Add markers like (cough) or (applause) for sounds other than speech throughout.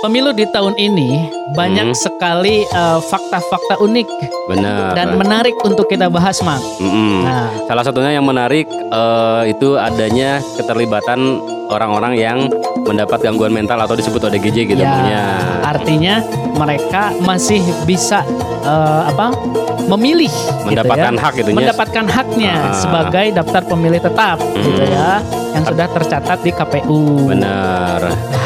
pemilu di tahun ini banyak Hmm. sekali eh, fakta-fakta unik Benar. dan menarik untuk kita bahas, Mang. Mm-mm. Nah, Salah satunya yang menarik eh, itu adanya keterlibatan orang-orang yang mendapat gangguan mental atau disebut ODGJ gitu ya, punya. artinya mereka masih bisa eh, apa? memilih Mendapatkan gitu ya. hak gitu ya. mendapatkan haknya Ah. sebagai daftar pemilih tetap gitu Hmm. ya yang sudah tercatat di KPU. Benar.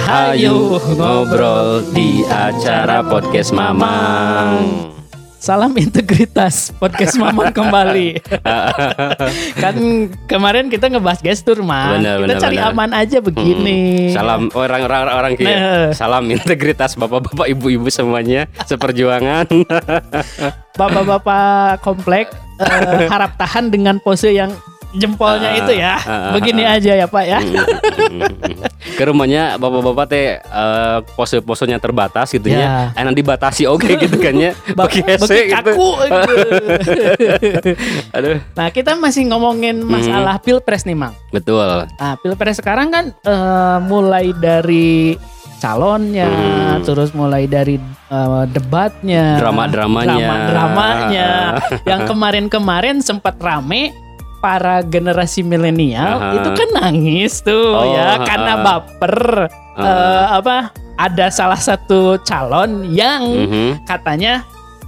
Hayu ngobrol di acara podcast Mamang. Salam integritas podcast Mamang kembali. (laughs) kan kemarin kita ngebahas gestur mah. Kita benar, cari benar. aman aja begini. Salam orang-orang orang kayak Nah. salam integritas bapak-bapak ibu-ibu semuanya seperjuangan. Bapak-bapak komplek eh, (laughs) harap tahan dengan pose yang jempolnya Ah, itu ya. ah, ah, Begini ah. aja ya Pak ya. Ke rumahnya bapak-bapak teh eh, pose-posenya terbatas gitu Ya. ya. Enak dibatasi oke (laughs) gitu kan ya. Ba- Bagi hese gitu. kaku. (laughs) Aduh, nah kita masih ngomongin Hmm. masalah pilpres nih Mang. betul. Nah, pilpres sekarang kan eh, mulai dari calonnya, Hmm. terus mulai dari eh, debatnya, Drama-dramanya. drama-dramanya, yang kemarin-kemarin sempat rame para generasi milenial Aha. itu kan nangis tuh Oh, ya karena aha. baper Aha. eh, apa ada salah satu calon yang Mhm. katanya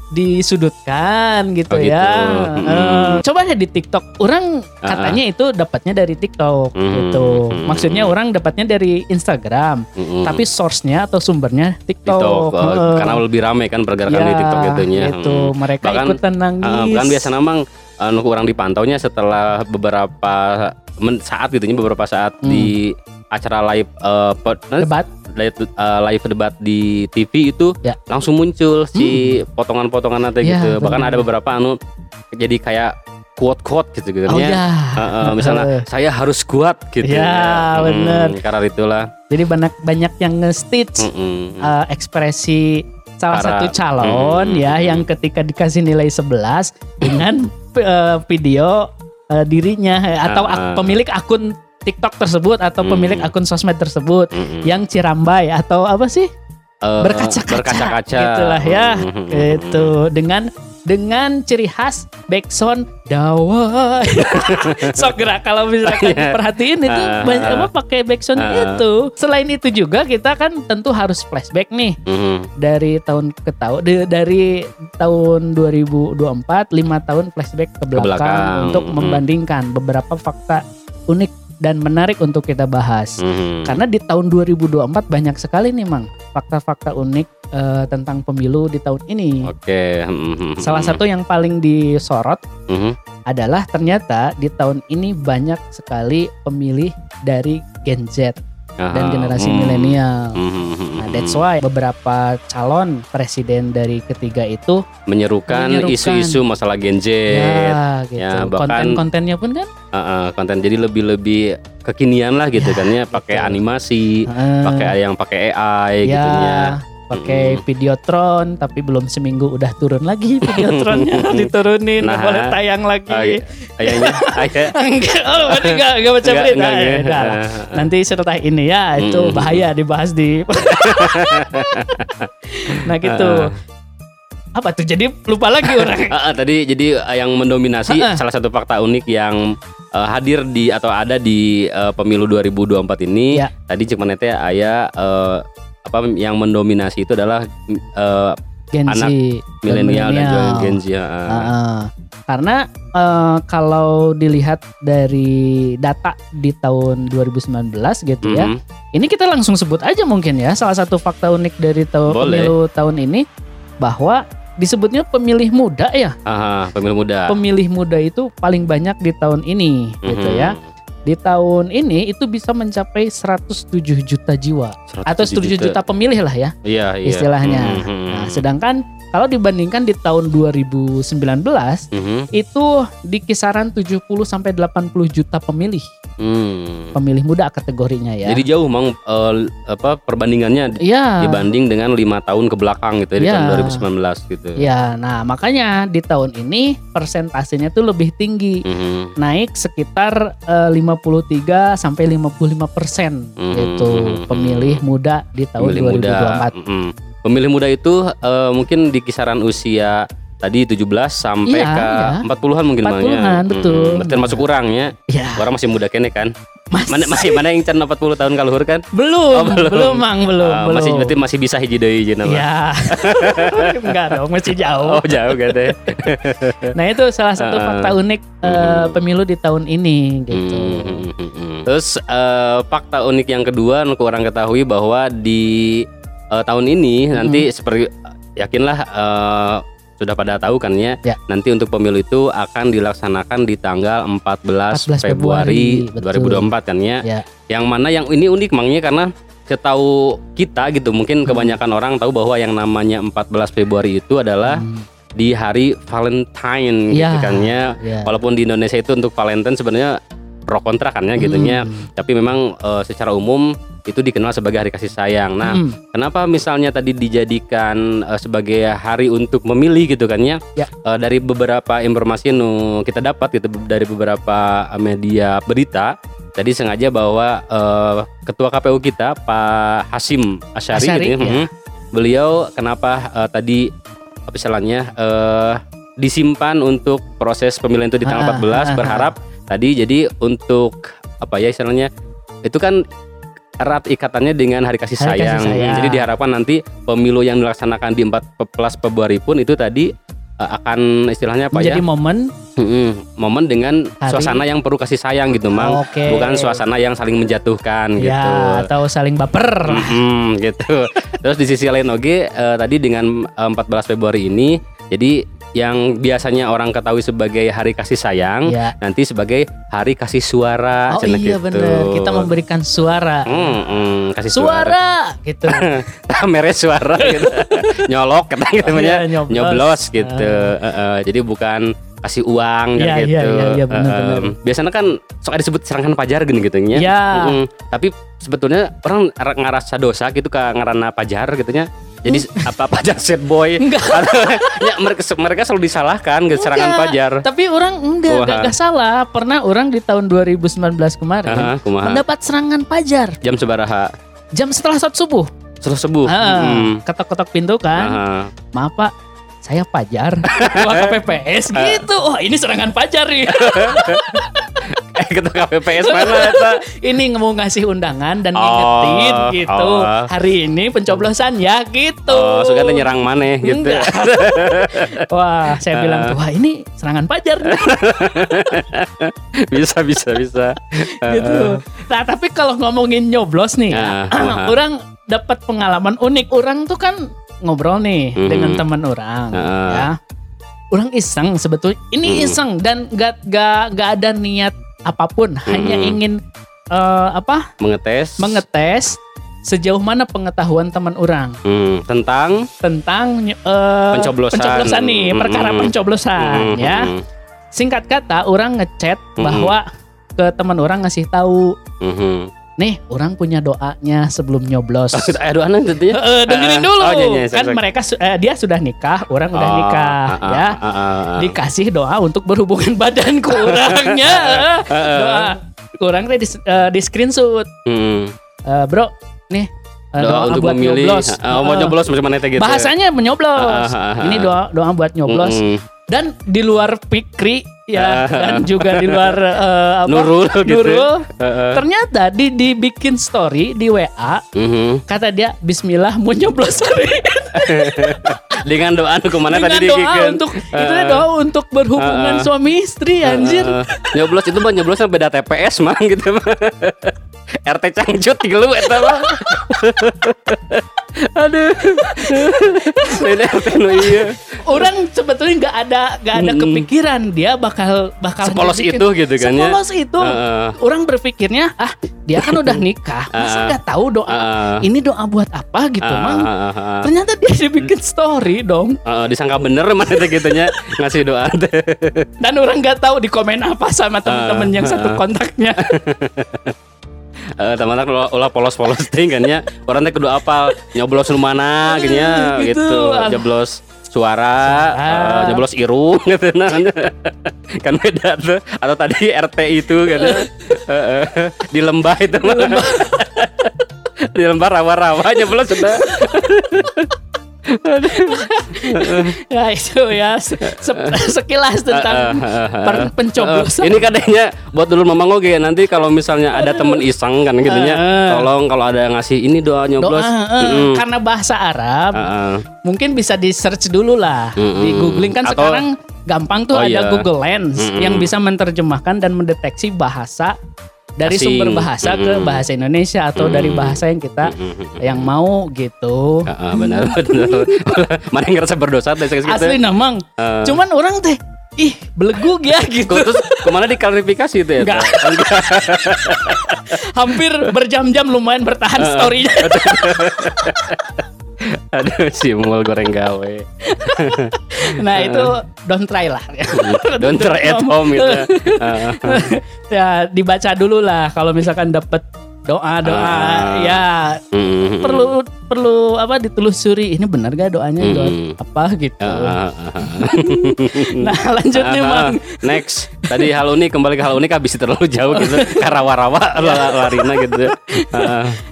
disudutkan gitu Oh, gitu. ya. Mm-mm. Eh, coba deh di TikTok, orang katanya itu dapatnya dari TikTok Mm-mm. gitu. Mm-mm. Maksudnya orang dapatnya dari Instagram, Mhm. tapi source-nya atau sumbernya TikTok. TikTok eh, Heeh. karena lebih ramai kan pergerakan di Ya, TikTok itunya. Itu mereka Bahkan, ikutan nangis. Ah, kan biasa namang anu kurang dipantaunya setelah beberapa men- saat gitu beberapa saat Hmm. di acara live eh, pod- debat. live, eh, live debat di TV itu Ya. langsung muncul si potongan-potongan nanti Ya, gitu. Bahkan benar. ada beberapa anu jadi kayak quote-quote gitu gitu Oh ya. ya. Eh, eh, misalnya (laughs) saya harus kuat gitu. Ya, Hmm, bener. Karena itulah. Jadi banyak banyak yang nge-stitch Mm-mm. eh, ekspresi salah Para- satu calon Hmm, ya hmm, yang ketika dikasih nilai 11 dengan (laughs) eh, video eh, dirinya eh, atau ak- Ah, ah. pemilik akun TikTok tersebut atau Hmm. pemilik akun sosmed tersebut Mm-mm. yang cirambai atau apa sih Eh, berkaca-kaca berkaca-kaca. gitulah ya Mm-mm. itu dengan dengan ciri khas backsound dawa (laughs) sok gerak kalau misalkan Iya. diperhatiin itu Ah, banyak ah. apa pakai backsound Ah. itu selain itu juga kita kan tentu harus flashback nih Mhm. dari tahun ke tahun dari tahun 2024 lima tahun flashback ke belakang, belakang. untuk Mhm. membandingkan beberapa fakta unik dan menarik untuk kita bahas. Mhm. Karena di tahun 2024 banyak sekali nih Mang fakta-fakta unik eh, tentang pemilu di tahun ini. Oke. mhm. Salah satu yang paling disorot Mhm. adalah ternyata di tahun ini banyak sekali pemilih dari Gen Z dan generasi hmm. milenial. Mhm. Nah, that's why beberapa calon presiden dari ketiga itu menyerukan Menyerukan. isu-isu masalah Gen Z. ya gitu. Ya, bahkan- Konten-kontennya pun kan Uh, uh, konten jadi lebih-lebih kekinian lah gitu Ya, kan ya, pakai betul. animasi, eh, pakai yang pakai AI ya, gitu ya. Pakai Mm. Videotron tapi belum seminggu udah turun lagi Videotronnya (laughs) diturunin Nah. boleh tayang lagi. Ah, iya. Kayaknya kayak (laughs) Enggak, oh, berarti enggak, enggak baca Enggak, berita. enggak, Ya, enggak. lah. Nanti setelah ini ya itu Mm. bahaya dibahas di. (laughs) nah gitu. Ah. Apa tuh? Jadi lupa lagi orang. Ah, ah, tadi jadi uh, yang mendominasi Ah, ah. salah satu fakta unik yang uh, hadir di atau ada di uh, pemilu 2024 ini Ya. tadi cuma nete aya uh, apa yang mendominasi itu adalah uh, Gen Z, Anak milenial dan juga. Gen Z. Ah, ah. Karena eh, kalau dilihat dari data di tahun 2019 gitu ya, Mhm. ini kita langsung sebut aja mungkin ya salah satu fakta unik dari tahun pemilu tahun ini bahwa disebutnya pemilih muda ya. Aha, pemilu muda. Pemilih muda itu paling banyak di tahun ini gitu Mhm. ya. Di tahun ini itu bisa mencapai 107 juta jiwa atau 107 juta pemilih lah ya Iya, iya. istilahnya. Mhm. Nah, sedangkan kalau dibandingkan di tahun 2019 Mhm. itu di kisaran 70 sampai 80 juta pemilih. Hmm. pemilih muda kategorinya ya. Jadi jauh mang eh, apa perbandingannya Iya. dibanding dengan lima tahun ke belakang gitu ya, di Iya. tahun 2019 gitu. Ya, nah makanya di tahun ini persentasenya tuh lebih tinggi. Mhm. Naik sekitar eh, 53 sampai 55 persen Hmm. itu pemilih muda di tahun Pemilih muda. 2024. Pemilih muda itu eh, mungkin di kisaran usia tadi 17 sampai Iya, ke iya. 40-an mungkin Bang, ya. 40-an, betul. Mhm. Berarti masuk kurangnya. Ya, Orang masih muda kene kan. masih, Mana masih mana yang can 40 tahun kaluhur kan? belum, Oh, belum. belum, Mang, belum, Ah, belum. masih berarti masih bisa hiji deui jeung nama. Ya, (laughs) enggak dong, masih jauh. Oh, jauh gitu. (laughs) Nah itu salah satu Ah. fakta unik eh, pemilu di tahun ini gitu. Hmm, hmm, hmm. Terus eh, fakta unik yang kedua nu orang ketahui bahwa di eh, tahun ini nanti seperti yakinlah eh, sudah pada tahu kan ya, Ya. nanti untuk pemilu itu akan dilaksanakan di tanggal 14, 14 Februari, Februari, betul. 2024 kan ya. Ya. Yang mana yang ini unik mangnya karena setahu kita gitu mungkin kebanyakan orang tahu bahwa yang namanya 14 Februari itu adalah Hmm, di hari Valentine gitu Ya. kan ya. ya. Walaupun di Indonesia itu untuk Valentine sebenarnya pro kontra kan ya gitunya. Hmm. Tapi memang eh, secara umum itu dikenal sebagai hari kasih sayang. Nah, Hmm. kenapa misalnya tadi dijadikan eh, sebagai hari untuk memilih gitu kan ya? Ya. Eh, dari beberapa informasi nu kita dapat gitu dari beberapa media berita tadi sengaja bahwa eh, ketua KPU kita Pak Hasim Asyari, Asyari, gitu ya, ya. mhm. beliau kenapa eh, tadi apa istilahnya eh, disimpan untuk proses pemilihan itu di tanggal Ah, 14 ah, ah, berharap tadi jadi untuk apa ya istilahnya itu kan erat ikatannya dengan hari kasih Hari sayang. kasih sayang. Jadi diharapkan nanti pemilu yang dilaksanakan di 14 Februari pun itu tadi eh, akan istilahnya apa Menjadi ya? momen Mm-mm, momen dengan Hari- suasana yang penuh kasih sayang gitu, Mang. Oke. Bukan suasana yang saling menjatuhkan gitu. ya atau saling baper. Mm-mm, gitu. (laughs) Terus di sisi lain oke eh, tadi dengan eh, 14 Februari ini jadi yang biasanya orang ketahui sebagai hari kasih sayang Ya. nanti sebagai hari kasih suara Oh iya gitu. bener Kita memberikan suara. Hmm, hmm, kasih suara, Suara gitu. (laughs) mere suara (laughs) gitu nyolok kata gitu Oh, namanya iya, nyoblos. nyoblos gitu Eh, eh, jadi bukan kasih uang iya, gitu iya, iya, bener, Eh, bener. em, biasanya kan sok ada disebut serangan pajar gitu nya Iya. Mm-mm. tapi sebetulnya orang ra- ngerasa dosa gitu ke ngarana pajar gitunya jadi apa pajar set boy Enggak. (laughs) ya, mereka mereka selalu disalahkan gitu serangan Enggak. pajar Tapi orang enggak, Wah. enggak, enggak salah. Pernah orang di tahun 2019 kemarin Aha, kumaha mendapat serangan pajar jam sebaraha jam setelah sholat subuh. setelah subuh Ah, Mm. Ketok-ketok pintu kan. Aha. Maaf Pak, saya pajar. (laughs) Ketua KPPS gitu. Wah ini serangan pajar nih. (laughs) eh ketua KPPS mana (laughs) eta ini mau ngasih undangan dan Oh, ngingetin gitu. oh. Hari ini pencoblosan ya gitu. Oh, suka nyerang maneh gitu. Wah, saya bilang tuh, wah ini serangan pajar nih. bisa bisa bisa. gitu. Nah, tapi kalau ngomongin nyoblos nih, ah. (clears throat) orang dapat pengalaman unik. Orang tuh kan ngobrol nih Mhm. dengan teman orang, Ah. ya. Orang iseng sebetulnya. Ini Mhm. iseng dan gak, gak, gak ada niat apa pun, hanya Mhm. ingin eh, apa? Mengetes Mengetes sejauh mana pengetahuan teman orang Hmm, tentang tentang eh, Pencoblosan. nih, perkara Mhm. pencoblosan, Hmm, ya. Singkat kata, orang ngechat Mhm. bahwa ke teman orang ngasih tahu hmm, hmm. Nih, orang punya doanya sebelum nyoblos. Oh, kita aduh aneh gitu ya. Eh, dengerin dulu. Oh, iya, iya, kan sok, sok. mereka eh, dia sudah nikah, orang udah Oh, nikah, ah, ah, ya. ah, ah, ah. Dikasih doa untuk berhubungan (laughs) badan ke (laughs) orangnya. doa. Orang teh di, eh, di screenshot. Hmm. Eh, bro, nih eh, Doa untuk buat memilih. nyoblos. Ah, mau Eh, nyoblos macam mana gitu. Bahasanya menyoblos. Ah, ah, ah, Ini ah. doa doa buat nyoblos. Mm-mm. Dan di luar pikri ya dan juga di luar eh, apa? Nurul gitu. Nurul. Heeh. Ternyata di dibikin story di WA Mhm. kata dia Bismillah mau nyoblos hari (laughs) ini." Dengan doa nu ke mana dengan tadi doa untuk itu Heeh. teh doa untuk berhubungan Heeh. suami istri anjir Heeh. nyoblos itu mah nyoblosnya beda TPS mah gitu (laughs) mah. RT Cangcut tilu eta mah. (laughs) Aduh. Lain RT nu iya. Orang sebetulnya nggak ada nggak ada kepikiran dia bakal bakal Sepolos itu gitu kan ya. Sepolos itu. Orang berpikirnya ah dia kan udah nikah, (laughs) masa nggak tahu doa Heeh. ini doa buat apa gitu Heeh, mang. Ternyata dia dibikin story dong Heeh, disangka bener mana teh gitunya (laughs) ngasih doa teh. dan orang nggak tahu di komen apa sama teman-teman yang satu Heeh. kontaknya. (laughs) Eh, teman ulah, ulah polos-polos (laughs) ting kan ya. Orang teh kudu apal nyoblos rumana gini ya Gitu. gitu. Nyoblos suara, Suara. eh, nyoblos irung gitu nah. kan beda tuh. Atau tadi RT itu gitu. Heeh. di lembah itu di lembah rawa-rawa nyoblos sudah. Ya itu ya se- se- sekilas tentang per- Eh, pencoblosan. ini kadangnya buat dulu mamang oke nanti kalau misalnya ada temen iseng kan gitu ya tolong kalau ada yang ngasih ini doa doa nyoblos eh, Mm-mm. karena bahasa Arab Heeh. mungkin bisa di search dulu lah Mm-mm. di googling kan Atau- sekarang gampang tuh Oh, ada iya. Google Lens Mm-mm. yang bisa menerjemahkan dan mendeteksi bahasa dari Asing. sumber bahasa ke Mm-mm. bahasa Indonesia atau dari Mm-mm. bahasa yang kita Mm-mm. yang mau gitu Heeh, benar (laughs) benar (laughs) mana yang ngerasa berdosa teh gitu asli namang Eh. cuman orang teh ih belegug ya gitu terus ke mana diklarifikasi itu ya Enggak. (laughs) Hampir berjam-jam lumayan bertahan Eh. storynya (laughs) aduh si mul goreng gawe (laughs) nah itu don't try lah (laughs) don't try at home gitu ya. Heeh. ya dibaca dulu lah kalau misalkan dapat doa doa Ah. ya Mm-mm. perlu perlu apa ditelusuri ini benar gak doanya doa Mm-mm. apa gitu Heeh, (laughs) nah lanjut nih Aha. mang Next, tadi hal unik kembali ke hal unik habis terlalu jauh gitu, (laughs) ke rawa-rawa la- larina gitu.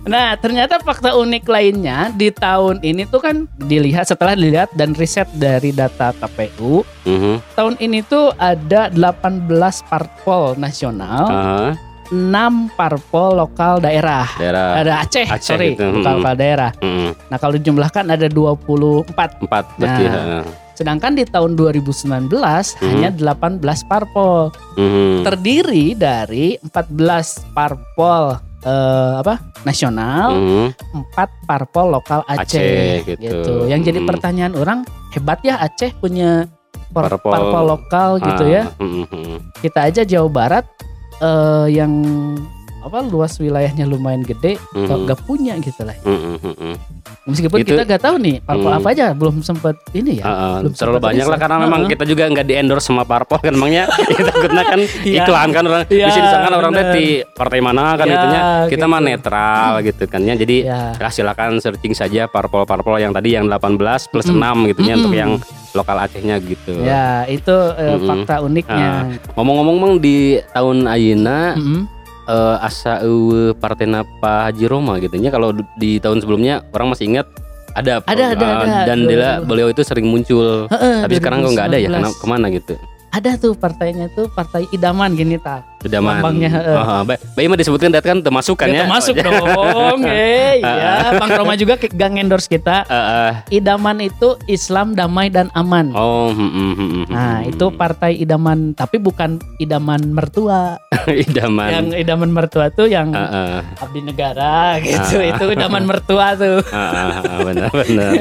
Nah ternyata fakta unik lainnya di tahun ini tuh kan dilihat setelah dilihat dan riset dari data KPU Mhm. tahun ini tuh ada 18 parpol nasional Aha. 6 parpol lokal daerah Daerah ada Aceh, Aceh sorry gitu, lokal mm. lokal daerah Mhm. nah kalau dijumlahkan ada 24 empat berarti. Nah. heeh. Sedangkan di tahun 2019 hanya 18 parpol. Mhm. Terdiri dari 14 parpol eh, apa? nasional, Mhm. 4 parpol lokal Aceh, Aceh, gitu. Yang jadi Hmm. pertanyaan orang, hebat ya Aceh punya par- Parpol. parpol, lokal gitu ya. Ah, mhm. Kita aja Jawa Barat eh, yang apa luas wilayahnya lumayan gede Mhm. kok gak punya gitu lah. Mhm, mhm. Meskipun Itu- kita gak tahu nih parpol Hmm. apa aja belum sempet ini ya. Heeh, belum terlalu banyak lah karena memang kita juga nggak di endorse sama parpol kan emangnya (laughs) kita kan Iya. iklan kan orang Iya, bisa disangka orang di partai mana kan Iya, itunya kita mah gitu. netral gitu kan ya jadi Ya. ya silakan searching saja parpol-parpol yang tadi yang 18 plus Mm-mm. 6 gitu ya untuk Mm-mm. yang lokal Acehnya gitu. Ya, itu eh, Mm-mm. fakta uniknya. Ngomong-ngomong Mang di tahun ayeuna Mm-mm. Eh, asa eueuh partena Pak Haji Roma gitu nya kalau di tahun sebelumnya orang masih ingat ada Ada, ada, ada. dan dulu. beliau itu sering muncul Heeh, tapi sekarang kok nggak ada ya 2019. kena- ke mana gitu Ada tuh partainya tuh partai idaman gini ta. Sudaman. Lambangnya, heeh. Baik, baik mah disebutkan dat kan termasuk kan Ya, ya. termasuk Oh, dong. (laughs) Eh, iya, Bang Roma juga gang endorse kita. eh, eh. Idaman itu Islam damai dan aman. Oh, hmm, hmm, hmm, hmm, Nah, hmm. itu partai idaman, tapi bukan idaman mertua. (laughs) idaman. Yang idaman mertua tuh yang Eh, eh. abdi negara (laughs) gitu. Ah. Itu idaman mertua tuh. Ah, ah, ah, benar benar.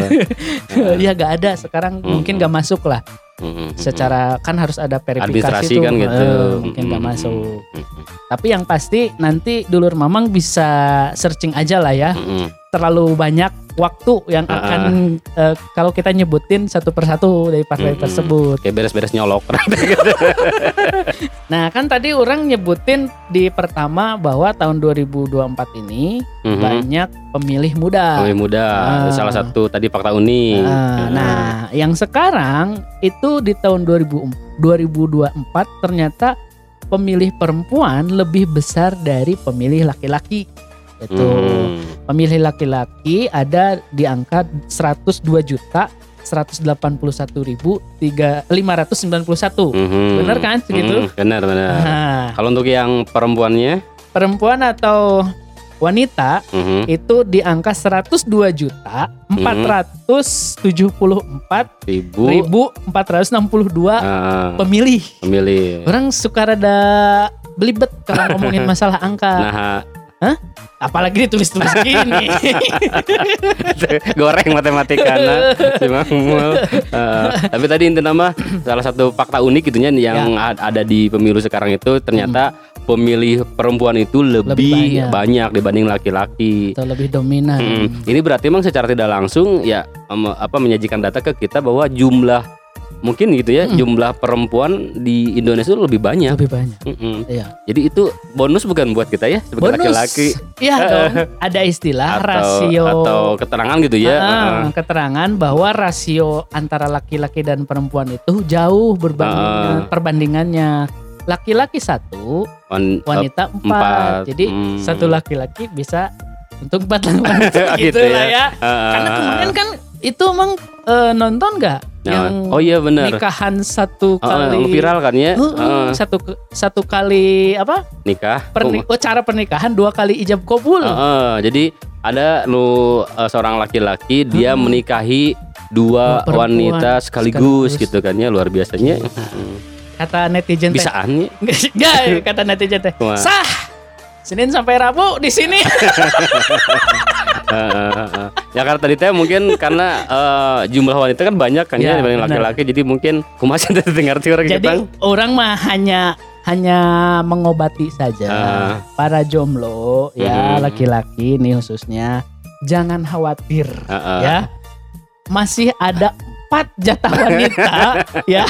ya gak ada sekarang Hmm. mungkin gak masuk lah. Hmm, hmm. Secara kan harus ada verifikasi administrasi tuh. kan gitu. Mungkin gak masuk. Hmm, hmm, Tapi yang pasti nanti dulur mamang bisa searching aja lah ya. hmm, hmm. Terlalu banyak waktu yang Ah, akan eh, kalau kita nyebutin satu persatu dari partai Mm-mm. tersebut. Kayak beres-beres nyolok. (laughs) Nah kan tadi orang nyebutin di pertama bahwa tahun 2024 ini Mhm. banyak pemilih muda. Pemilih muda, Ah. salah satu tadi fakta unik. Nah, nah, yang sekarang itu di tahun 2000 2024 ternyata pemilih perempuan lebih besar dari pemilih laki-laki. Itu Hmm. pemilih laki-laki ada di angka 102 juta 181 ribu 591. Mhm. Bener kan segitu? Mhm, Benar benar. Nah, Kalau untuk yang perempuannya, perempuan atau wanita mhm, itu di angka 102 juta 474 ribu ribu 462 ah, pemilih. pemilih. Orang suka rada belibet kalau ngomongin masalah angka. Nah, Apalagi ditulis-tulis gini. (laughs) goreng matematika nah, si. Eh, tapi tadi inti nama salah satu fakta unik gitunya yang Ya. ada di pemilu sekarang itu ternyata pemilih perempuan itu lebih, Lebih banyak. banyak. dibanding laki-laki. Atau lebih dominan. Mm-mm. Ini berarti memang secara tidak langsung ya apa menyajikan data ke kita bahwa jumlah mungkin gitu ya jumlah perempuan di Indonesia itu lebih banyak. Lebih banyak. Mm-mm. Iya. Jadi itu bonus bukan buat kita ya sebagai laki-laki Iya dong. Ada istilah atau rasio atau keterangan gitu ya. Ah, Heeh. keterangan bahwa rasio antara laki-laki dan perempuan itu jauh berbanding Ah. perbandingannya laki-laki satu Wan- wanita empat, empat. jadi Hmm. satu laki-laki bisa untuk empat (laughs) wanita Gitu gitu lah ya. ya Heeh. karena kemarin kan itu emang eh, nonton nggak Nah, yang oh iya benar. nikahan satu kali viral kan ya? Heeh, Heeh. satu satu kali apa nikah. perni- oh, cara pernikahan dua kali ijab kabul Heeh, jadi ada lu eh, seorang laki-laki dia Hmm. menikahi dua perempuan wanita sekaligus, sekaligus. gitu kan ya luar biasanya. Mm. Kata netizen teh Bisaan ya. (laughs) Enggak, kata netizen teh. Sah. Senin sampai Rabu di sini. (laughs) Ya karena tadi teh mungkin karena eh, jumlah wanita kan banyak kan ya, Ya, dibanding laki-laki jadi mungkin kumaha teh dengar orang Jadi kita. orang mah hanya hanya mengobati saja Ah. para jomblo ya Mhm. laki-laki nih khususnya jangan khawatir Heeh. ya masih ada empat jatah wanita (laughs) ya.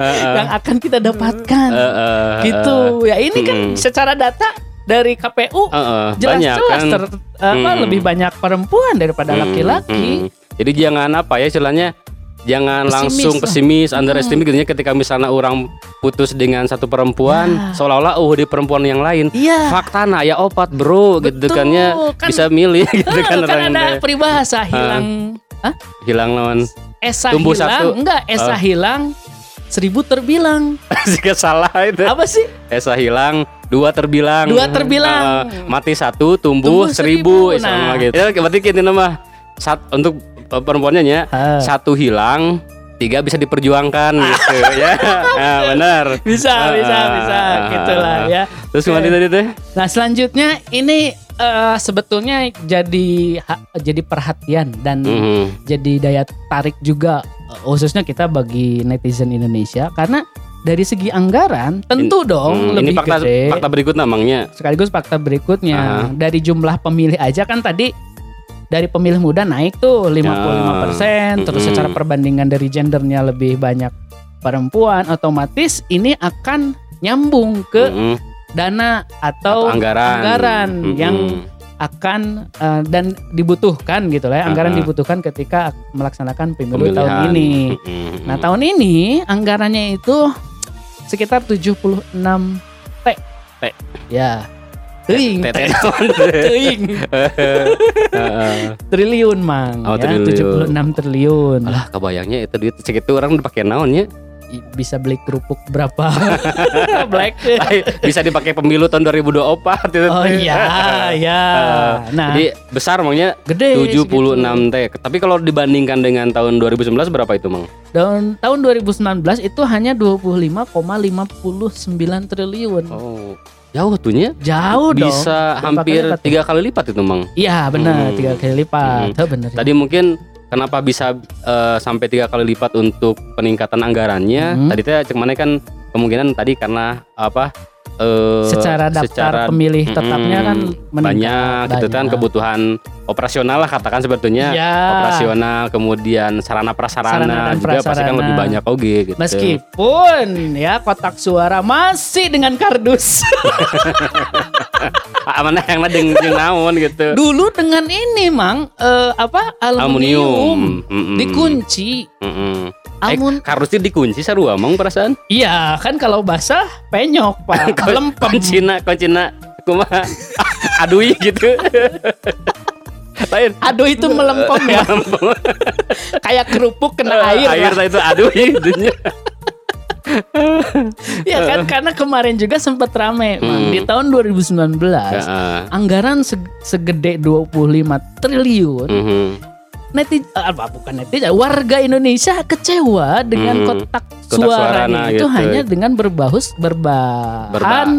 Yang akan kita dapatkan Heeh, gitu ya ini kan Mhm. secara data dari KPU Heeh, banyak jelas-jelas kan. ter- apa, Hmm. lebih banyak perempuan daripada Hmm, laki-laki hmm. Jadi jangan apa ya istilahnya jangan Pesimis langsung lah. pesimis, underestimate gitu ya ketika misalnya orang putus dengan satu perempuan Ya. seolah-olah oh di perempuan yang lain. Iya. Fakta nah ya opat bro gitu Betul, kan ya kan- bisa milih (laughs) gitu kan, kan orang ada peribahasa hilang Hah? hilang lawan esa Tumbuh hilang satu. enggak esa Oh. hilang seribu terbilang (laughs) jika salah itu. apa sih Esa hilang dua terbilang. Dua terbilang. Eh, mati satu tumbuh, Tumbuh seribu, seribu. sama Nah. gitu. Ya berarti kita nama sat, untuk perempuannya ya Ah. satu hilang tiga bisa diperjuangkan gitu ya. Nah, (laughs) benar. Bisa Ah, bisa ah, bisa. ah, gitulah ah. ya. Terus ke mana tadi teh nah selanjutnya ini eh, sebetulnya jadi jadi perhatian dan Mhm. jadi daya tarik juga eh, khususnya kita bagi netizen Indonesia. Karena dari segi anggaran tentu dong Hmm, ini lebih fakta gede. fakta berikut namanya. Sekaligus fakta berikutnya. Aha. dari jumlah pemilih aja kan tadi dari pemilih muda naik tuh 55% terus Mm-mm. secara perbandingan dari gendernya lebih banyak perempuan otomatis ini akan nyambung ke Mhm. dana atau anggaran anggaran Mhm. yang akan eh, dan dibutuhkan gitu lah ya anggaran Aha. dibutuhkan ketika melaksanakan pemilu Pemilihan. tahun ini. Nah, tahun ini anggarannya itu sekitar 76 T. T. Ya. Teuing, Tete T. naon? Teuing. (laughs) (laughs) Heeh. triliun mang Oh, ya, triliun. 76 triliun. Alah kebayangnya itu duit segitu orang dipakai naonnya Bisa beli kerupuk berapa? (laughs) Black. bisa dipakai pemilu tahun 2024 itu Oh teh. iya, ya. Eh, Nah, Jadi besar mangnya gede 76 segitu. T. Tapi kalau dibandingkan dengan tahun 2019 berapa itu, Mang? Dan tahun 2019 itu hanya 25,59 triliun. Oh, jauh tuhnya. Jauh dong. Bisa Berapa hampir tuh? tiga kali lipat itu, Mang. Iya benar Hmm. tiga kali lipat. Oh, benar. Tadi mungkin kenapa bisa eh, sampai tiga kali lipat untuk peningkatan anggarannya? Hmm. Tadi teh cek mana kan kemungkinan tadi karena apa? eh, secara daftar secara- pemilih tetapnya kan Mm-mm. meningkat, banyak gitu kan banyak. kebutuhan operasional lah katakan sebetulnya Iya. operasional kemudian sarana prasarana Sarana dan juga pasti kan lebih banyak oke gitu. Meskipun ya kotak suara masih dengan kardus. (laughs) Ah, mana yang deng jeung naon gitu. Dulu dengan ini mang eh, apa aluminium, Mm-mm. dikunci. Mm-mm. Almun Eh, harusnya dikunci sarua emang perasaan. iya kan kalau basah penyok pak, (laughs) melempem. Kuncina, kuncina, kumaha? (laughs) Adui gitu. Lain. Aduh itu melempem ya, (laughs) kayak kerupuk kena air, air lah. itu adui itunya. Ya kan karena kemarin juga sempat rame Hmm. di tahun 2019 Heeh. anggaran seg- segede 25 triliun Mhm. netizen apa bukan netizen warga Indonesia kecewa dengan Hmm. kotak, Kotak suaranya suarana itu gitu. hanya dengan berbahus berbahan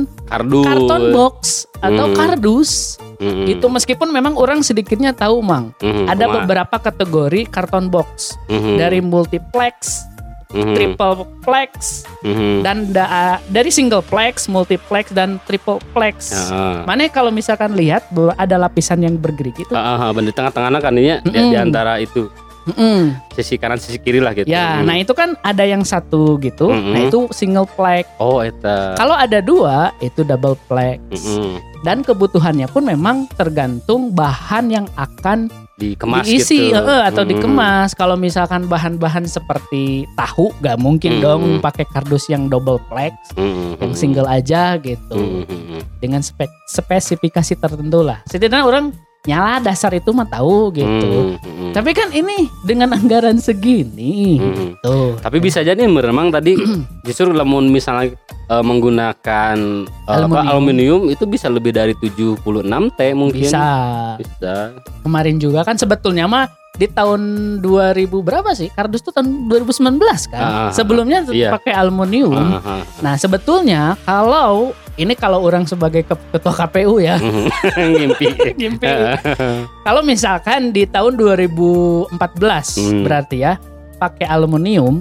Berba- kardus karton box atau Hmm. kardus. Mm-mm. Itu meskipun memang orang sedikitnya tahu, Mang. Mhm, Ada kumaha? beberapa kategori karton box Mhm, dari multiplex, mhm, triple plex, mhm. dan da- dari single plex, multiplex dan triple plex. Ya, Mana kalau misalkan lihat bahwa ada lapisan yang bergerigi itu. ah, ah, ah, di tengah-tengahnya kan ini di, Mm-mm. di antara itu Mm-mm. sisi kanan sisi kiri lah gitu. Ya, Mm. nah itu kan ada yang satu gitu. Mm-mm. Nah itu single plex. oh eta. Kalau ada dua itu double plex. Mm-mm. Dan kebutuhannya pun memang tergantung bahan yang akan Dikemas diisi gitu. eh, atau Mm-mm. dikemas. Kalau misalkan bahan-bahan seperti tahu, gak mungkin Mm-mm. dong pakai kardus yang double plex, Mm-mm. yang single aja gitu. Mm-mm. Dengan spek spesifikasi tertentu lah. Setidaknya orang nyala dasar itu mah tahu gitu. Mm-mm. Tapi kan ini dengan anggaran segini Mm-mm. tuh. Tapi bisa jadi memang tadi (clears throat) justru lamun misalnya eh, menggunakan eh, apa, Aluminium. aluminium itu bisa lebih dari 76 T mungkin. bisa. Bisa. Kemarin juga kan sebetulnya mah di tahun 2000 berapa sih? Kardus itu tahun 2019 kan. Ah, Sebelumnya tuh iya. pakai aluminium. Ah, ah. Nah, sebetulnya kalau ini kalau orang sebagai ke- ketua KPU ya, (laughs) Ngimpi. ngimpi. kalau misalkan di tahun 2014 Hmm. berarti ya pakai aluminium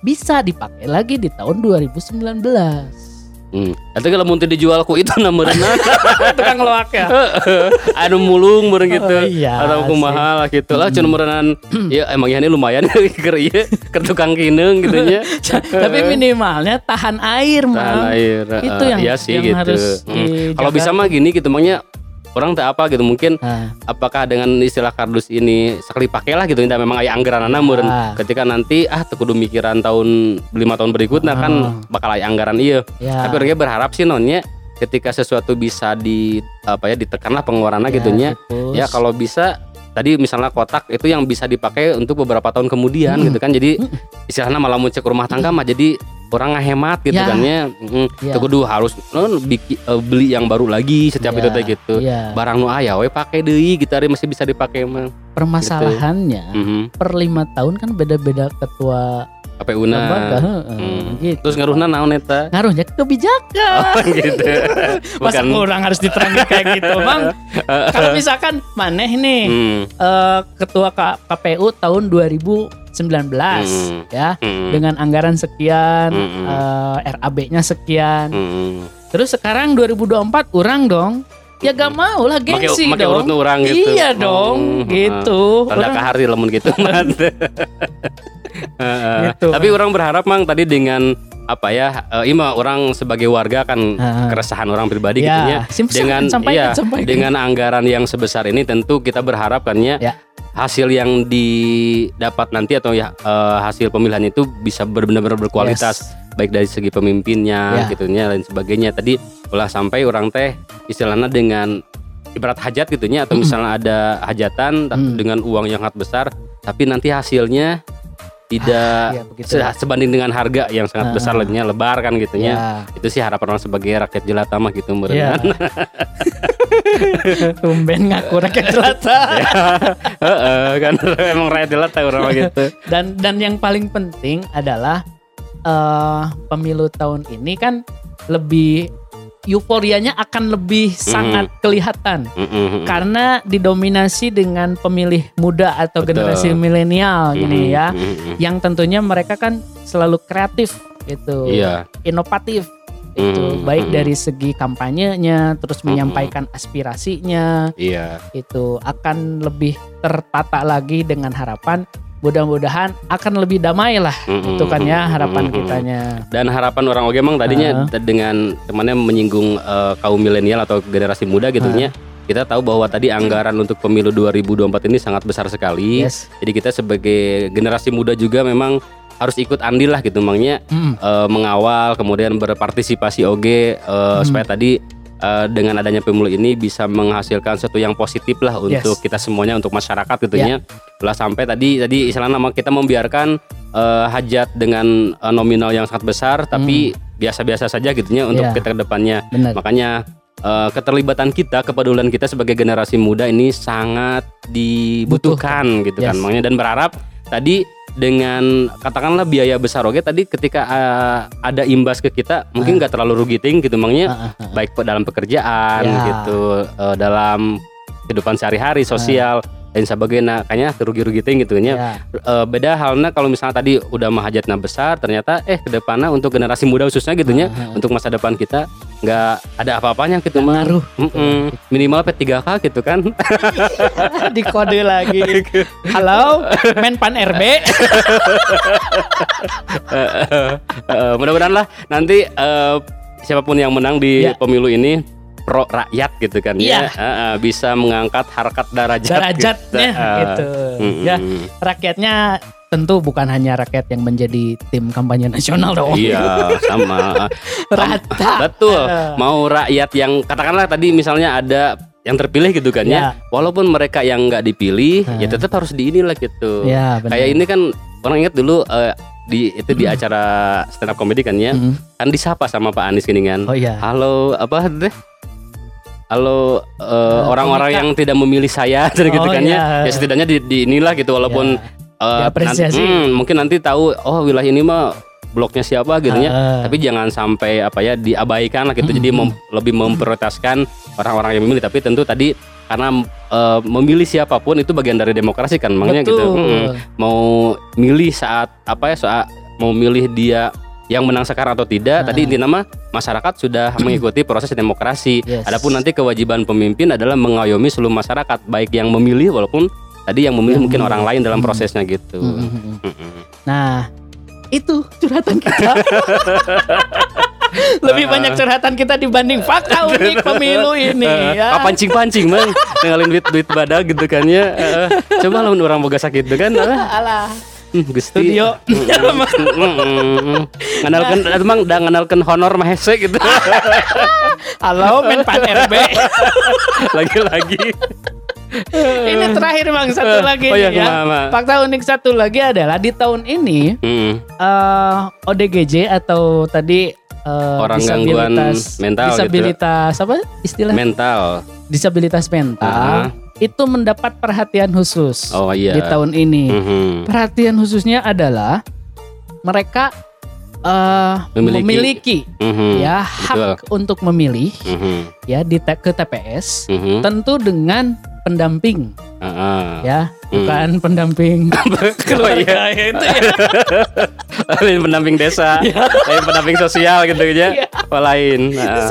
bisa dipakai lagi di tahun 2019. Hmm. Atau kalau mau dijual ku itu namanya (laughs) Tukang loak ya. (laughs) anu mulung bareng gitu. Oh, iya Atau kumaha lah gitu lah cuma merenan ya emang ini lumayan (laughs) keur ieu keur tukang kineng gitu nya. Tapi minimalnya tahan air, Tahan Mang. air. Itu eh, yang- iya sih yang gitu. harus Hmm. Kalau bisa mah gini gitu makanya orang tak apa gitu mungkin Nah, apakah dengan istilah kardus ini sekali pakai lah gitu tidak memang aya anggaran meureun Ah. ketika nanti ah teu kudu mikiran tahun lima tahun berikutnya kan Ah. bakal aya anggaran iya ya. tapi orangnya berharap sih nonnya ketika sesuatu bisa di apa ya ditekan lah pengeluarannya Ya, gitunya ya kalau bisa tadi misalnya kotak itu yang bisa dipakai untuk beberapa tahun kemudian Hmm. gitu kan jadi istilahnya malah cek rumah tangga mah jadi orang ngehemat gitu Ya. kan ya Mm, Ya. teu kudu harus non, biki- eh, beli yang baru lagi setiap Ya, itu teh gitu ya. barang nu aya we pakai deui gitu masih bisa dipakai mah Permasalahannya Mhm. per lima tahun kan beda-beda ketua KPU lembaga, na heeh, Hmm. gitu. terus ngaruhna naon eta Ngaruhnya ke kebijakan. (laughs) oh, gitu (laughs) Masa orang harus diterangin kayak gitu, (laughs) Bang? Kalau misalkan maneh nih Hmm, eh, ketua K- KPU tahun 2019 Hmm. ya hmm, dengan anggaran sekian, Hmm. eh, RAB-nya sekian. hmm. Terus sekarang 2024 orang dong. Ya gak mau lah Make- gengsi make urut dong. nu urang gitu Iya dong, Hmm, gitu. tanda Orang- kahari lamun gitu. (laughs) Gitu. Tapi orang berharap mang tadi dengan apa ya eh, ima orang sebagai warga kan Heeh. keresahan orang pribadi Ya, gitu ya sim- dengan sampaikan, iya, sampaikan. dengan anggaran yang sebesar ini tentu kita berharap kan ya Ya. Hasil yang didapat nanti atau ya eh, hasil pemilihan itu bisa benar-benar berkualitas Yes. baik dari segi pemimpinnya Ya. gitunya dan sebagainya tadi ulah sampai orang teh istilahnya dengan ibarat hajat gitunya atau misalnya ada hajatan Hmm. dengan uang yang sangat besar tapi nanti hasilnya tidak Iya, begitu. se- sebanding dengan harga yang sangat Ah. besar lebihnya lebar kan gitunya Ya. itu sih harapan orang sebagai rakyat jelata mah gitu Ya. merenang (laughs) Tumben ngaku rakyat (laughs) jelata. Heeh, kan emang rakyat jelata orang gitu Dan dan yang paling penting adalah eh pemilu tahun ini kan lebih euforianya akan lebih sangat kelihatan Mm-mm. karena didominasi dengan pemilih muda atau Betul. generasi milenial gini Mm-mm, ya. mm-mm. Yang tentunya mereka kan selalu kreatif gitu. Iya. Inovatif itu Mm, baik mm. dari segi kampanyenya terus Mm. menyampaikan aspirasinya Iya. itu akan lebih tertata lagi dengan harapan mudah-mudahan akan lebih damai lah Mm-mm. itu kan ya harapan Mm-mm. kitanya Dan harapan orang oke emang tadinya t- dengan temannya menyinggung eh, kaum milenial atau generasi muda gitunya. Kita tahu bahwa tadi anggaran untuk pemilu 2024 ini sangat besar sekali. yes Jadi kita sebagai generasi muda juga memang harus ikut andil lah gitu emangnya Mm, eh, mengawal kemudian berpartisipasi oge eh, Hmm. supaya tadi eh, dengan adanya pemilu ini bisa menghasilkan sesuatu yang positif lah Yes. Ya. untuk kita semuanya untuk masyarakat gitunya. Lah sampai tadi tadi istilahnya nama kita membiarkan eh, hajat dengan eh, nominal yang sangat besar tapi biasa-biasa saja gitunya untuk Hmm. Ya. kita ke depannya. benar Makanya eh, keterlibatan kita, kepedulian kita sebagai generasi muda ini sangat dibutuhkan gitu kan. Yes. Makanya dan berharap tadi dengan katakanlah biaya besar oke tadi ketika uh, ada imbas ke kita mungkin nggak terlalu rugi ting gitu makanya Ah, ah, ah. baik dalam pekerjaan Ya. gitu uh, dalam kehidupan sehari-hari sosial dan sebagainya kayaknya rugi-rugi ting gitu Ya. Eh, beda halnya kalau misalnya tadi udah mahajatnya besar ternyata eh ke depannya untuk generasi muda khususnya gitu nya Ah, ah. untuk masa depan kita nggak ada apa-apanya gitu mah Ngaruh. Mm-mm. minimal P3K gitu kan (laughs) di kode lagi. (laughs) Halo, Menpan RB. (laughs) Eh, mudah-mudahan lah nanti eh, siapa pun yang menang di Ya. pemilu ini pro rakyat gitu kan Iya. ya Eh, eh, bisa mengangkat harkat darajat Derajatnya gitu. Eh, gitu. mm-mm. Ya, rakyatnya tentu bukan hanya rakyat yang menjadi tim kampanye nasional dong. iya (laughs) sama Rata. betul Eh. mau rakyat yang katakanlah tadi misalnya ada yang terpilih gitu kan ya, Ya. walaupun mereka yang nggak dipilih Eh. ya tetap harus di inilah gitu Ya, kayak ini kan orang ingat dulu eh, di itu di acara stand up comedy kan ya Mm. kan disapa sama Pak Anies gini kan Oh iya. halo apa deh halo eh, orang-orang yang tidak memilih saya (laughs) gitu Oh, kan ya iya. ya setidaknya di, di inilah gitu walaupun Ya. Diapresiasi. nanti- hmm, mungkin nanti tahu oh wilayah ini mah bloknya siapa gitu ya Ah. tapi jangan sampai apa ya diabaikan lah gitu jadi mem- lebih memprioritaskan orang-orang yang memilih tapi tentu tadi karena eh, memilih siapa pun itu bagian dari demokrasi kan makanya gitu. Mm-mm. mau milih saat apa ya saat mau milih dia yang menang sekarang atau tidak Ah. tadi inti nama masyarakat sudah (clears throat) mengikuti proses demokrasi Yes. adapun nanti kewajiban pemimpin adalah mengayomi seluruh masyarakat baik yang memilih walaupun tadi yang memilih Yang mungkin memilih. orang lain dalam Hmm. prosesnya gitu Mm, mm, mm. Mm-mm. Nah, itu curhatan kita. (laughs) Lebih banyak curhatan kita dibanding fakta (laughs) unik pemilu ini Eh, ya. ah, pancing-pancing mang ngengalin duit duit badak gitu kan ya Eh, coba lawan orang boga sakit gitu kan ah, Alah, hmm, gusti studio. Nganalkan emang udah nganalkan honor mah hese gitu (laughs) Halo, Menpan RB. lagi-lagi (laughs) ini terakhir Bang, satu lagi Oh iya, ya. Fakta unik satu lagi adalah di tahun ini Mm. eh ODGJ atau tadi eh, Orang gangguan disabilitas mental gitu. disabilitas apa istilah mental disabilitas mental itu mendapat perhatian khusus oh iya di tahun ini. Mhm. Perhatian khususnya adalah mereka eh, Memiliki. memiliki, Mhm. ya hak untuk memilih Mhm. ya di te- ke TPS Mhm. tentu dengan pendamping Heeh. ya Hmm. bukan pendamping (laughs) keluarga ya, itu ya (laughs) lain pendamping desa, (laughs) lain pendamping sosial gitu ya. Iya. Lain. Nah.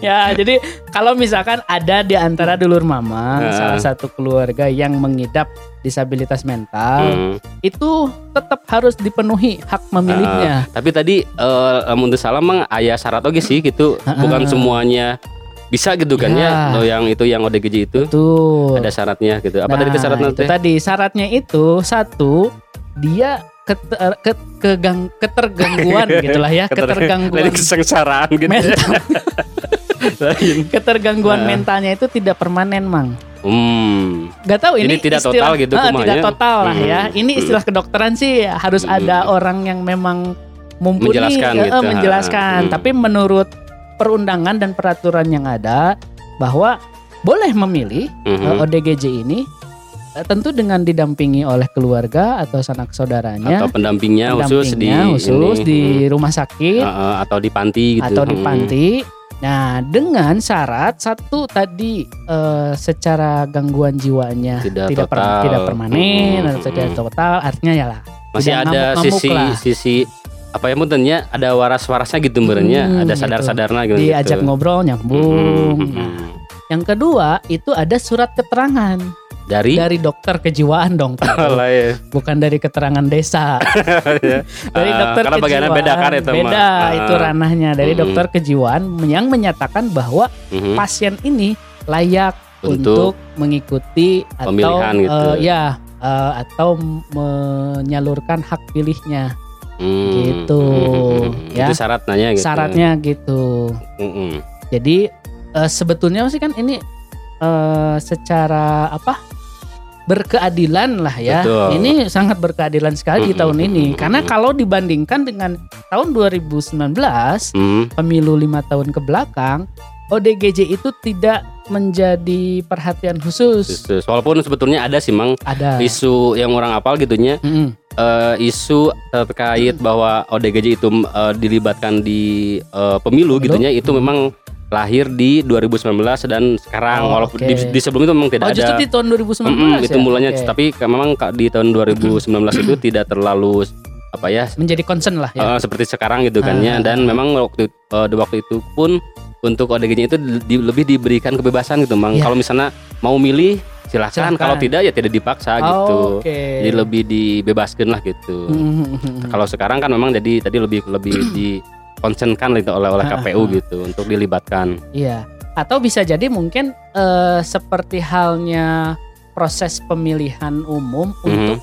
ya jadi kalau misalkan ada di antara dulur mama Heeh. salah satu keluarga yang mengidap disabilitas mental Hmm. itu tetap harus dipenuhi hak memilihnya Ah, tapi tadi eh lamun teu salah mah aya syarat oge sih gitu. Bukan semuanya bisa gitu kan ya. Ya. Lo yang itu yang ODGJ itu Betul. ada syaratnya gitu. Apa Nah, tadi syaratnya itu tadi syaratnya itu satu dia keter, ke, kegang- ketergangguan (laughs) gitulah ya Keter- ketergangguan kesengsaraan gitu. ya. mental (laughs) ketergangguan Nah. mentalnya itu tidak permanen mang Hmm. Gak tahu Jadi ini tidak istilah- total gitu kumaha tidak ya? total lah ya Hmm. ini istilah kedokteran sih harus Hmm. ada orang yang memang mumpuni Menjelaskan gitu. menjelaskan Hmm. tapi menurut perundangan dan peraturan yang ada bahwa boleh memilih Mhm. eh, ODGJ ini eh, tentu dengan didampingi oleh keluarga atau sanak saudaranya Atau pendampingnya, khusus di pendampingnya khusus ini. di Hmm. rumah sakit atau di panti gitu. atau di Hmm. Nah, dengan syarat satu tadi eh, secara gangguan jiwanya Tidak per- total. tidak permanen Hmm, atau tidak hmm. total, artinya ya lah. Masih tidak ada ngamuk-ngamuk sisi lah. sisi apa ya muntennya ada waras-warasnya gitu merenya, Hmm, ada gitu. sadar-sadarnya gitu. Diajak ngobrol nyambung. Hmm, hmm, Nah, yang kedua itu ada surat keterangan Dari dari dokter kejiwaan dong, Pak. (laughs) lah ya. bukan dari keterangan desa. (laughs) dari Ah, dokter karena kejiwaan beda kan itu beda Ah. itu ranahnya dari Mm-mm. dokter kejiwaan yang menyatakan bahwa Mhm. pasien ini layak Untuk untuk, mengikuti atau gitu. eh, ya eh, atau menyalurkan hak pilihnya Hmm, gitu, hmm, hmm. ya. Itu syarat nanya gitu. syaratnya gitu Mm-mm. jadi eh, sebetulnya sih kan ini eh, secara apa berkeadilan lah ya Betul. ini sangat berkeadilan sekali di Mm-mm, tahun ini karena kalau dibandingkan dengan tahun 2019 Hmm, pemilu lima tahun ke belakang ODGJ itu tidak menjadi perhatian khusus. Khusus. Walaupun sebetulnya ada sih mang Ada. isu yang orang apal gitunya Mm-mm. eh, isu terkait bahwa ODGJ itu eh, dilibatkan di eh, pemilu, Pemilu? gitunya itu memang lahir di 2019 dan sekarang Oh, walaupun oke. di, di sebelum itu memang tidak Oh justru ada di tahun 2019 Mm-mm, ya? itu mulanya Oke. tapi memang di tahun 2019 itu (coughs) tidak terlalu apa ya menjadi concern lah ya. eh, seperti sekarang gitu kan ya Ah. dan memang waktu di waktu itu pun untuk ODG-nya itu di- lebih diberikan kebebasan gitu Mang. Iya. Kalau misalnya mau milih silahkan, Silahkan. kalau tidak ya tidak dipaksa gitu. Oke. Jadi lebih dibebaskan lah gitu. Mhm. Kalau sekarang kan memang jadi tadi lebih lebih (coughs) dikonsenkan gitu oleh oleh KPU gitu untuk dilibatkan. Iya. Atau bisa jadi mungkin eh, seperti halnya proses pemilihan umum Mhm. untuk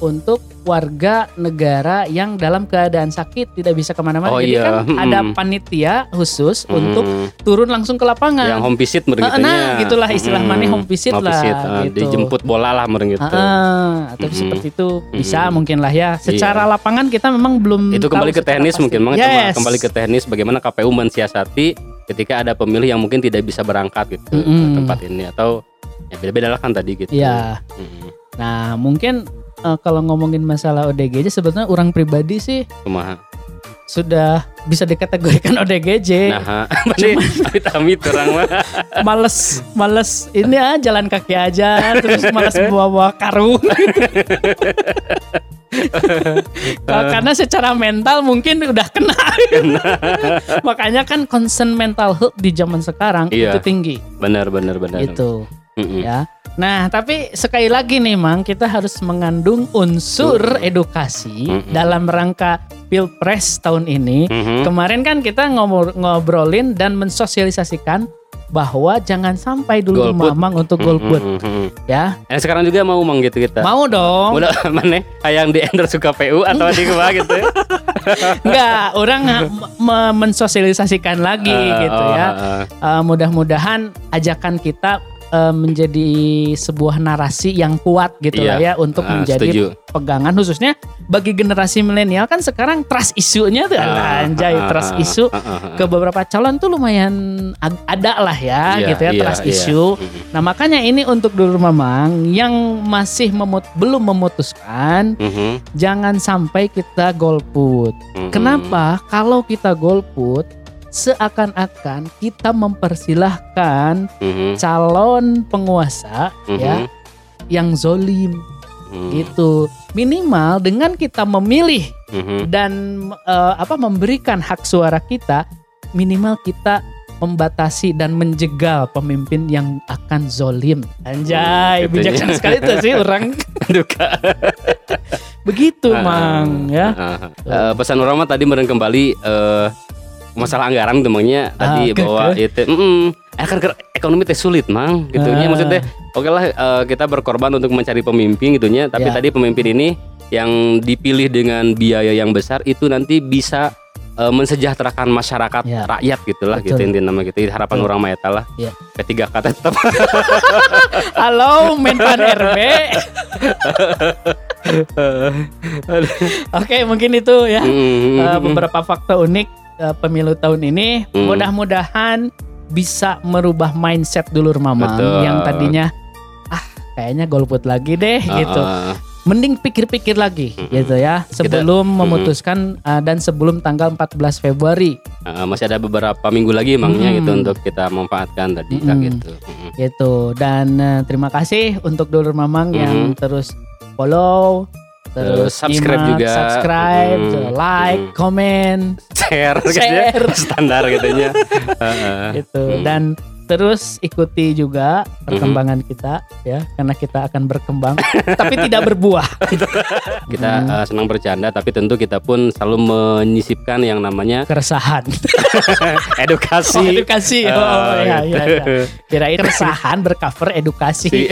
untuk warga negara yang dalam keadaan sakit tidak bisa ke mana-mana. Oh Jadi iya, kan mhm. ada panitia khusus untuk Hmm. turun langsung ke lapangan. yang home visit merengitunya. nah, gitulah istilah mana home visit lah, eh, gitu. Dijemput bola lah merengit Ah, atau Mhm. seperti itu bisa Mhm. mungkin lah ya. Secara lapangan kita memang belum itu kembali ke teknis pasti. mungkin Yes. kembali ke teknis bagaimana KPU mensiasati ketika ada pemilih yang mungkin tidak bisa berangkat gitu ke Mm-mm. tempat ini atau ya beda-beda lah kan tadi gitu. Iya. Mm-mm. Nah, mungkin eh, kalau ngomongin masalah ODGJ sebetulnya orang pribadi sih Kumaha. sudah bisa dikategorikan ODGJ. Nah, (laughs) amit-amit orang mah. (laughs) Males, males ini ah jalan kaki aja, terus males bawa-bawa karung. Kalau (laughs) karena secara mental mungkin udah kena. Makanya kan concern mental health di zaman sekarang Iya. itu tinggi Benar benar benar. gitu Mm-mm. ya. Nah, tapi sekali lagi nih Mang, kita harus mengandung unsur edukasi Mm-mm. dalam rangka Pilpres tahun ini. Mhm. Kemarin kan kita ngobrolin dan mensosialisasikan bahwa jangan sampai dulu Golput. mamang untuk golput Mhm, mhm. ya. Eh, sekarang juga mau mang gitu kita. Mau dong. Udah (laughs) mana yang di endorse KPU atau di ke mana gitu? (laughs) Enggak, orang (laughs) mensosialisasikan lagi Eh, gitu oh, ya. eh, eh. Eh, mudah-mudahan ajakan kita eh, menjadi sebuah narasi yang kuat gitu Iya. lah ya untuk Ah, menjadi setuju. pegangan khususnya bagi generasi milenial kan sekarang trust isunya tuh Ah, anjay ah, trust isu ah, ah, ah. ke beberapa calon tuh lumayan ada lah ya Iya, gitu ya iya, trust iya. issue. Mhm. Nah makanya ini untuk dulu Mamang yang masih memut- belum memutuskan Mhm, jangan sampai kita golput. mhm. Kenapa? Kalau kita golput seakan-akan kita mempersilahkan Mhm, calon penguasa mhm, ya yang zolim mhm, gitu. Minimal dengan kita memilih mhm. dan eh, apa memberikan hak suara kita, minimal kita membatasi dan menjegal pemimpin yang akan zolim. Anjay, Hmm, bijaksana ya. sekali tuh sih (laughs) orang. Duka. Begitu, Ah, Mang ya. ah. Eh, pesan orang tadi meren kembali eh, masalah anggaran temannya tadi Ah, ke- bahwa itu mm, ke- ekonomi teh sulit mang gitunya Ah. maksudnya oke lah eh, kita berkorban untuk mencari pemimpin gitunya tapi Ya. tadi pemimpin ini yang dipilih dengan biaya yang besar itu nanti bisa eh, mensejahterakan masyarakat Ya. rakyat gitulah Betul. gitu intinya nama gitu harapan Betul. orang mah eta lah Ya. ketiga kata tetap (laughs) Halo Menpan RB. (laughs) Oke, mungkin itu ya. Mm, eh, beberapa fakta unik eh, pemilu tahun ini. Hmm. Mudah-mudahan bisa merubah mindset dulur mamang Betul. yang tadinya ah kayaknya golput lagi deh Ah, gitu. ah. Mending pikir-pikir lagi Mm-mm. gitu ya sebelum Mm-mm. memutuskan eh, dan sebelum tanggal 14 Februari Uh, masih ada beberapa minggu lagi emangnya Hmm. gitu untuk kita manfaatkan tadi Kak, Hmm. gitu. Mm. gitu. Dan eh, terima kasih untuk dulur mamang yang Mhm. terus follow Terus subscribe nyimak, juga. subscribe, Mhm. like, Mhm. komen Share, gitu ya. Share. (laughs) standar gitu ya. (laughs) Heeh. gitu Hmm. dan terus ikuti juga perkembangan kita ya karena kita akan berkembang (laughs) tapi tidak berbuah Kita Hmm. uh, senang bercanda tapi tentu kita pun selalu menyisipkan yang namanya keresahan edukasi. oh, edukasi oh, Ah, ya, ya, gitu. ya. kirain keresahan bercover edukasi Si-